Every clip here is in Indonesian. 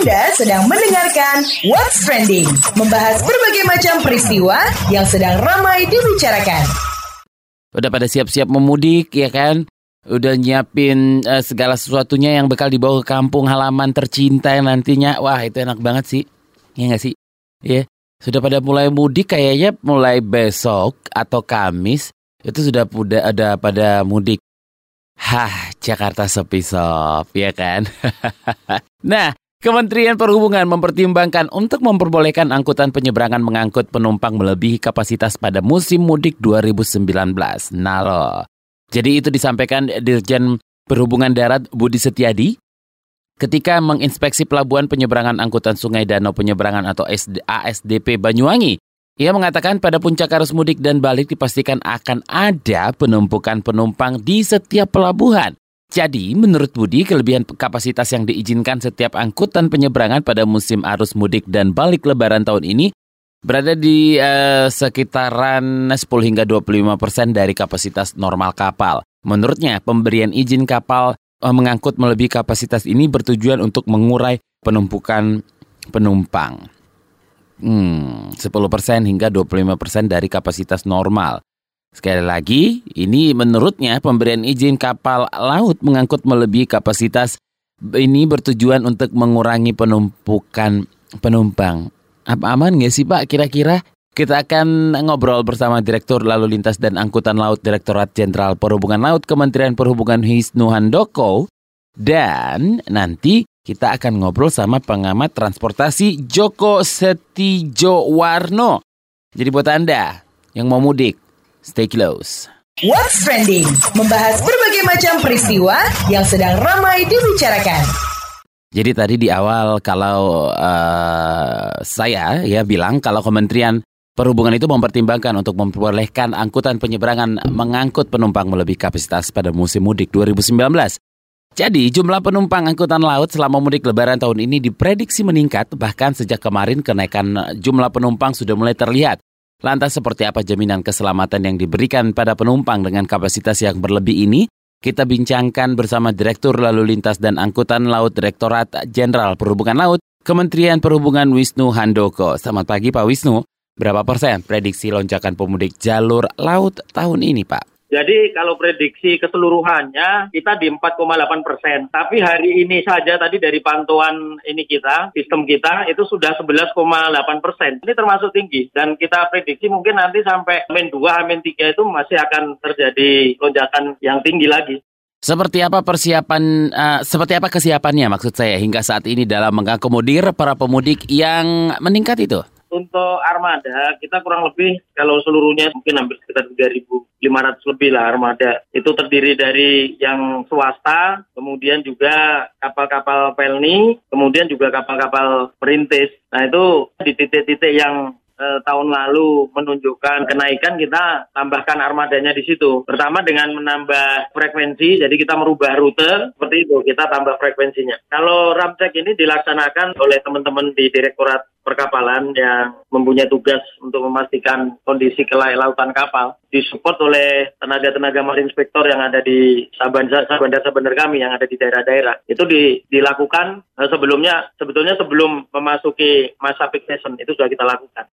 Anda sedang mendengarkan What's Trending, membahas berbagai macam peristiwa yang sedang ramai dibicarakan. Udah pada siap-siap memudik ya kan? Udah nyiapin uh, segala sesuatunya yang bakal dibawa ke kampung halaman tercinta yang nantinya. Wah itu enak banget sih. Iya gak sih? Iya. Yeah. Sudah pada mulai mudik kayaknya mulai besok atau Kamis itu sudah ada pada mudik. Hah, Jakarta sepi sob, ya kan? nah, Kementerian Perhubungan mempertimbangkan untuk memperbolehkan angkutan penyeberangan mengangkut penumpang melebihi kapasitas pada musim mudik 2019. Nah. Jadi itu disampaikan Dirjen Perhubungan Darat Budi Setiadi ketika menginspeksi pelabuhan penyeberangan angkutan Sungai Danau Penyeberangan atau ASDP Banyuwangi ia mengatakan pada puncak arus mudik dan balik dipastikan akan ada penumpukan penumpang di setiap pelabuhan. Jadi, menurut Budi, kelebihan kapasitas yang diizinkan setiap angkutan penyeberangan pada musim arus mudik dan balik lebaran tahun ini berada di uh, sekitaran 10 hingga 25 persen dari kapasitas normal kapal. Menurutnya, pemberian izin kapal uh, mengangkut melebihi kapasitas ini bertujuan untuk mengurai penumpukan penumpang hmm, 10% hingga 25% dari kapasitas normal. Sekali lagi, ini menurutnya pemberian izin kapal laut mengangkut melebihi kapasitas ini bertujuan untuk mengurangi penumpukan penumpang. Apa aman nggak sih Pak kira-kira? Kita akan ngobrol bersama Direktur Lalu Lintas dan Angkutan Laut Direktorat Jenderal Perhubungan Laut Kementerian Perhubungan Hisnu Handoko. Dan nanti kita akan ngobrol sama pengamat transportasi Joko Setijo Warno. Jadi buat Anda yang mau mudik, stay close. What's Trending? Membahas berbagai macam peristiwa yang sedang ramai dibicarakan. Jadi tadi di awal kalau uh, saya ya bilang kalau Kementerian Perhubungan itu mempertimbangkan untuk memperbolehkan angkutan penyeberangan mengangkut penumpang melebihi kapasitas pada musim mudik 2019. Jadi, jumlah penumpang angkutan laut selama mudik lebaran tahun ini diprediksi meningkat, bahkan sejak kemarin kenaikan jumlah penumpang sudah mulai terlihat. Lantas seperti apa jaminan keselamatan yang diberikan pada penumpang dengan kapasitas yang berlebih ini? Kita bincangkan bersama Direktur Lalu Lintas dan Angkutan Laut Direktorat Jenderal Perhubungan Laut, Kementerian Perhubungan Wisnu Handoko. Selamat pagi Pak Wisnu. Berapa persen prediksi lonjakan pemudik jalur laut tahun ini Pak? Jadi kalau prediksi keseluruhannya kita di 4,8 persen. Tapi hari ini saja tadi dari pantauan ini kita, sistem kita itu sudah 11,8 persen. Ini termasuk tinggi dan kita prediksi mungkin nanti sampai min 2, min 3 itu masih akan terjadi lonjakan yang tinggi lagi. Seperti apa persiapan, uh, seperti apa kesiapannya maksud saya hingga saat ini dalam mengakomodir para pemudik yang meningkat itu? Untuk armada kita kurang lebih kalau seluruhnya mungkin hampir sekitar 3.500 lebih lah armada. Itu terdiri dari yang swasta, kemudian juga kapal-kapal pelni, kemudian juga kapal-kapal perintis. Nah itu di titik-titik yang eh, tahun lalu menunjukkan kenaikan kita tambahkan armadanya di situ. Pertama dengan menambah frekuensi, jadi kita merubah rute seperti itu kita tambah frekuensinya. Kalau ramcek ini dilaksanakan oleh teman-teman di Direktorat Perkapalan yang mempunyai tugas untuk memastikan kondisi kelautan kapal disupport oleh tenaga-tenaga marin inspektor yang ada di sabandar-sabandar kami yang ada di daerah-daerah. Itu di, dilakukan eh, sebelumnya sebetulnya sebelum memasuki masa peak season itu sudah kita lakukan.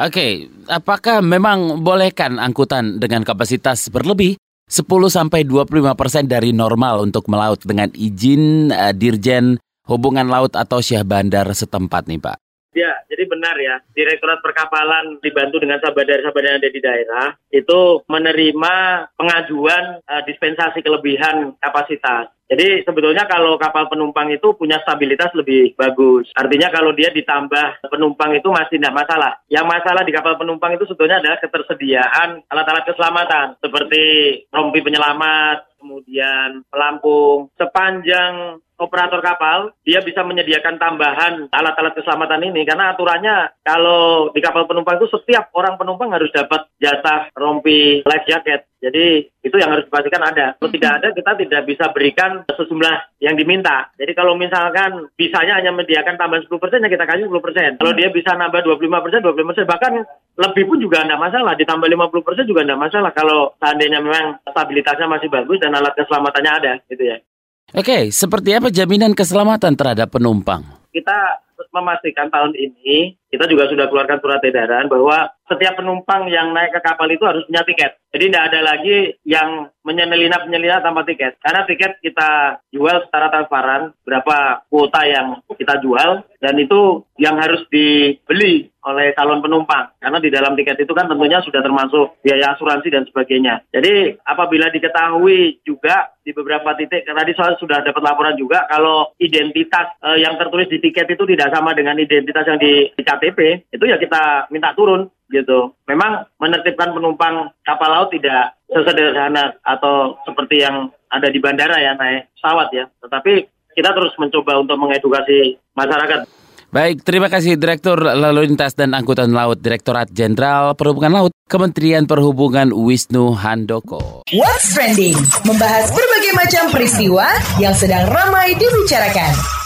Oke, okay. apakah memang bolehkan angkutan dengan kapasitas berlebih 10 sampai 25 persen dari normal untuk melaut dengan izin uh, Dirjen Hubungan Laut atau Syah Bandar setempat nih Pak? Ya, jadi benar ya. Direktorat Perkapalan dibantu dengan sabadar-sabadar yang ada di daerah itu menerima pengajuan uh, dispensasi kelebihan kapasitas. Jadi sebetulnya kalau kapal penumpang itu punya stabilitas lebih bagus. Artinya kalau dia ditambah penumpang itu masih tidak masalah. Yang masalah di kapal penumpang itu sebetulnya adalah ketersediaan alat-alat keselamatan seperti rompi penyelamat, kemudian pelampung. Sepanjang operator kapal, dia bisa menyediakan tambahan alat-alat keselamatan ini karena aturannya kalau di kapal penumpang itu setiap orang penumpang harus dapat jatah rompi life jacket. Jadi itu yang harus dipastikan ada. Kalau tidak ada, kita tidak bisa berikan sejumlah yang diminta. Jadi kalau misalkan bisanya hanya menyediakan tambahan 10%, ya kita kasih 10%. Kalau dia bisa nambah 25%, 25%. Bahkan lebih pun juga tidak masalah. Ditambah 50% juga tidak masalah kalau seandainya memang stabilitasnya masih bagus dan alat keselamatannya ada. gitu ya. Oke, seperti apa jaminan keselamatan terhadap penumpang? Kita memastikan tahun ini kita juga sudah keluarkan surat edaran bahwa setiap penumpang yang naik ke kapal itu harus punya tiket. Jadi tidak ada lagi yang menyelinap-menyelinap tanpa tiket. Karena tiket kita jual secara transparan, berapa kuota yang kita jual, dan itu yang harus dibeli oleh calon penumpang. Karena di dalam tiket itu kan tentunya sudah termasuk biaya asuransi dan sebagainya. Jadi apabila diketahui juga di beberapa titik, tadi soal sudah dapat laporan juga, kalau identitas eh, yang tertulis di tiket itu tidak sama dengan identitas yang di, di KTP, itu ya kita minta turun gitu. Memang menertibkan penumpang kapal laut tidak sesederhana atau seperti yang ada di bandara ya naik pesawat ya. Tetapi kita terus mencoba untuk mengedukasi masyarakat. Baik, terima kasih Direktur Lalu Lintas dan Angkutan Laut Direktorat Jenderal Perhubungan Laut Kementerian Perhubungan Wisnu Handoko. What's Trending membahas berbagai macam peristiwa yang sedang ramai dibicarakan.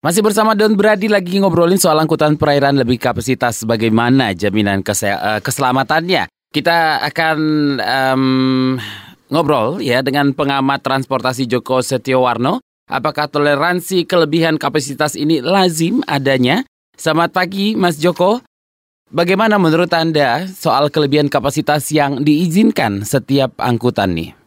Masih bersama Don Brady lagi ngobrolin soal angkutan perairan lebih kapasitas bagaimana jaminan kese- uh, keselamatannya. Kita akan um, ngobrol ya dengan pengamat transportasi Joko Setiowarno. Apakah toleransi kelebihan kapasitas ini lazim adanya? Selamat pagi Mas Joko. Bagaimana menurut Anda soal kelebihan kapasitas yang diizinkan setiap angkutan nih?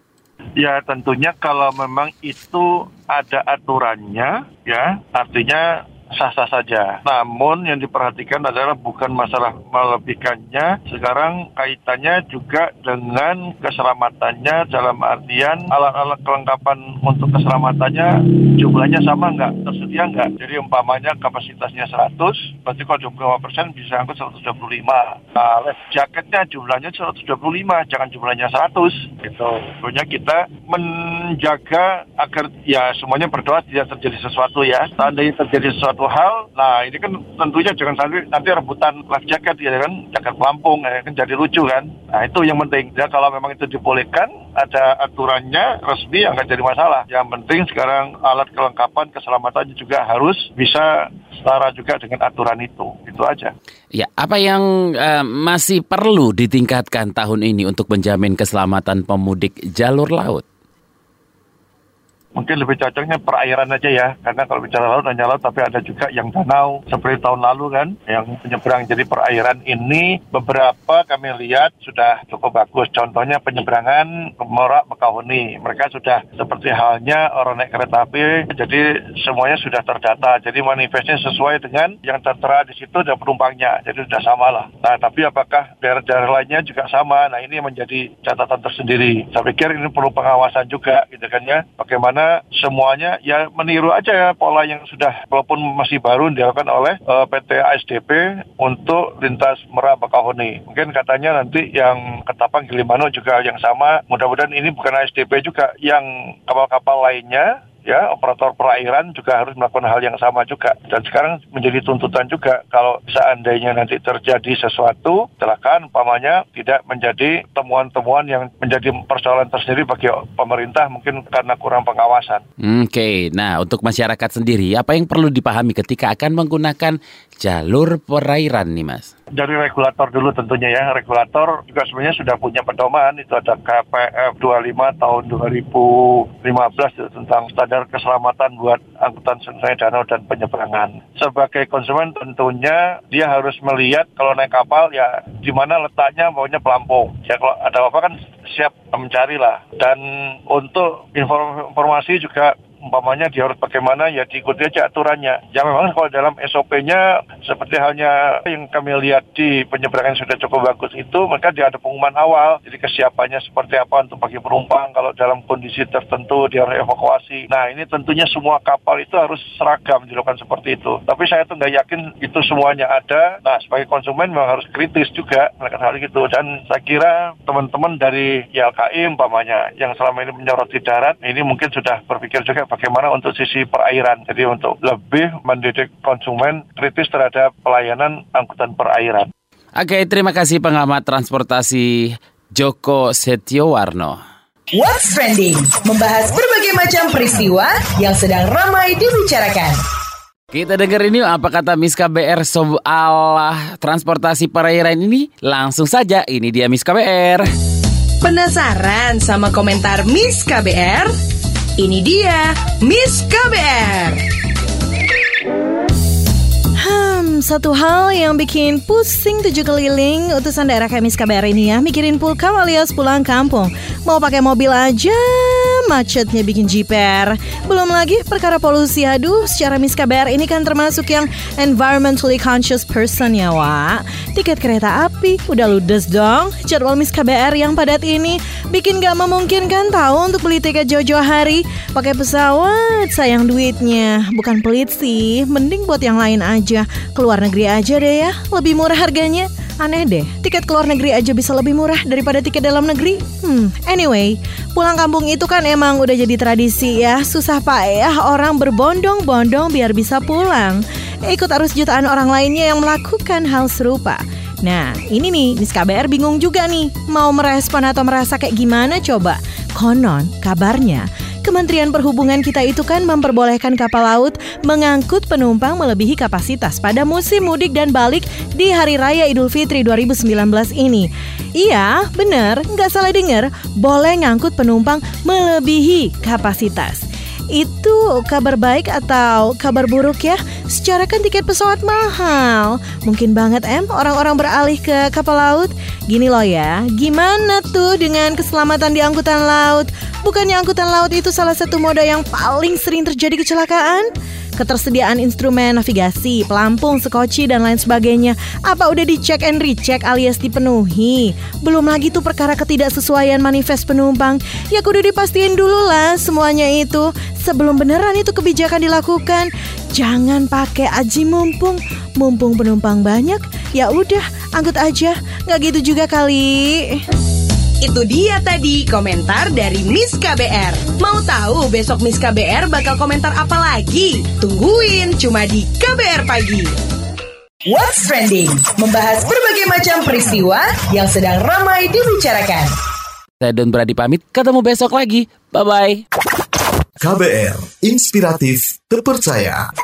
Ya tentunya kalau memang itu ada aturannya ya artinya sah-sah saja. Namun yang diperhatikan adalah bukan masalah melebihkannya, sekarang kaitannya juga dengan keselamatannya dalam artian alat-alat kelengkapan untuk keselamatannya jumlahnya sama nggak, tersedia nggak. Jadi umpamanya kapasitasnya 100, berarti kalau 25 persen bisa angkut 125. Nah, life jaketnya jumlahnya 125, jangan jumlahnya 100. Gitu. Pokoknya kita menjaga agar ya semuanya berdoa tidak terjadi sesuatu ya. Seandainya terjadi sesuatu hal, nah ini kan tentunya jangan sampai nanti rebutan life jacket ya kan, jaket pelampung ya kan jadi lucu kan. Nah itu yang penting. Ya kalau memang itu dibolehkan, ada aturannya resmi yang nggak jadi masalah. Yang penting sekarang alat kelengkapan keselamatannya juga harus bisa setara juga dengan aturan itu. Itu aja. Ya, apa yang uh, masih perlu ditingkatkan tahun ini untuk menjamin keselamatan pemudik jalur laut? Mungkin lebih cocoknya perairan aja ya. Karena kalau bicara laut hanya laut tapi ada juga yang danau. Seperti tahun lalu kan yang penyeberang jadi perairan ini beberapa kami lihat sudah cukup bagus. Contohnya penyeberangan Merak Bekahuni mereka sudah seperti halnya orang naik kereta api jadi semuanya sudah terdata. Jadi manifestnya sesuai dengan yang tertera di situ dan penumpangnya. Jadi sudah sama lah. Nah tapi apakah daerah-daerah lainnya juga sama? Nah ini menjadi catatan tersendiri. Saya pikir ini perlu pengawasan juga gitu kan ya. Bagaimana semuanya ya meniru aja ya pola yang sudah walaupun masih baru dilakukan oleh uh, PT ASDP untuk lintas Merak Bakahuni. Mungkin katanya nanti yang Ketapang Gilimanuk juga yang sama. Mudah-mudahan ini bukan ASDP juga yang kapal-kapal lainnya ya operator perairan juga harus melakukan hal yang sama juga dan sekarang menjadi tuntutan juga kalau seandainya nanti terjadi sesuatu kecelakaan umpamanya tidak menjadi temuan-temuan yang menjadi persoalan tersendiri bagi pemerintah mungkin karena kurang pengawasan. Oke, okay. nah untuk masyarakat sendiri apa yang perlu dipahami ketika akan menggunakan jalur perairan nih mas? Dari regulator dulu tentunya ya, regulator juga sebenarnya sudah punya pedoman itu ada KPF 25 tahun 2015 tentang standar keselamatan buat angkutan sungai danau dan penyeberangan. Sebagai konsumen tentunya dia harus melihat kalau naik kapal ya di mana letaknya maunya pelampung. Ya kalau ada apa kan siap mencari lah. Dan untuk informasi juga umpamanya dia harus bagaimana ya diikuti aja aturannya. Ya memang kalau dalam SOP-nya seperti halnya yang kami lihat di penyeberangan sudah cukup bagus itu, maka dia ada pengumuman awal. Jadi kesiapannya seperti apa untuk bagi penumpang kalau dalam kondisi tertentu dia harus evakuasi. Nah ini tentunya semua kapal itu harus seragam dilakukan seperti itu. Tapi saya tuh nggak yakin itu semuanya ada. Nah sebagai konsumen memang harus kritis juga melakukan hal itu. Dan saya kira teman-teman dari YLKI umpamanya yang selama ini menyoroti darat, ini mungkin sudah berpikir juga bagaimana untuk sisi perairan. Jadi untuk lebih mendidik konsumen kritis terhadap pelayanan angkutan perairan. Oke, terima kasih pengamat transportasi Joko Setiowarno. What's Trending membahas berbagai macam peristiwa yang sedang ramai dibicarakan. Kita dengar ini apa kata Miss KBR soal transportasi perairan ini? Langsung saja, ini dia Miss KBR. Penasaran sama komentar Miss KBR? Ini dia Miss KBR. Hmm, satu hal yang bikin pusing tujuh keliling utusan daerah Miss KBR ini ya Mikirin pulkam alias pulang kampung Mau pakai mobil aja macetnya bikin jiper. Belum lagi perkara polusi Aduh secara Miss KBR ini kan termasuk yang environmentally conscious person ya Wak. Tiket kereta api udah ludes dong. Jadwal Miss KBR yang padat ini Bikin gak memungkinkan tahu untuk beli tiket jauh-jauh hari. Pakai pesawat sayang duitnya. Bukan pelit sih Mending buat yang lain aja. Keluar negeri aja deh ya Lebih murah harganya Aneh deh, tiket keluar negeri aja bisa lebih murah daripada tiket dalam negeri. Hmm, anyway, pulang kampung itu kan emang udah jadi tradisi ya. Susah payah orang berbondong-bondong biar bisa pulang. Ikut arus jutaan orang lainnya yang melakukan hal serupa. Nah, ini nih, Miss KBR bingung juga nih. Mau merespon atau merasa kayak gimana coba? Konon, kabarnya, Kementerian Perhubungan kita itu kan memperbolehkan kapal laut mengangkut penumpang melebihi kapasitas pada musim mudik dan balik di Hari Raya Idul Fitri 2019 ini. Iya, bener, nggak salah dengar, boleh ngangkut penumpang melebihi kapasitas. Itu kabar baik atau kabar buruk ya? Secara kan tiket pesawat mahal. Mungkin banget em orang-orang beralih ke kapal laut. Gini loh ya, gimana tuh dengan keselamatan di angkutan laut? Bukannya angkutan laut itu salah satu moda yang paling sering terjadi kecelakaan? Ketersediaan instrumen navigasi, pelampung, sekoci, dan lain sebagainya. Apa udah dicek and recheck alias dipenuhi? Belum lagi tuh perkara ketidaksesuaian manifest penumpang. Ya kudu dipastiin dulu lah semuanya itu. Sebelum beneran itu kebijakan dilakukan. Jangan pakai aji mumpung. Mumpung penumpang banyak Ya udah angkut aja. Nggak gitu juga kali Itu dia tadi komentar dari Miss KBR. Mau tahu besok Miss KBR bakal komentar apa lagi? Tungguin cuma di KBR Pagi. What's Trending? Membahas berbagai macam peristiwa yang sedang ramai dibicarakan. Saya Don Brady pamit, ketemu besok lagi. Bye-bye. KBR, inspiratif, terpercaya.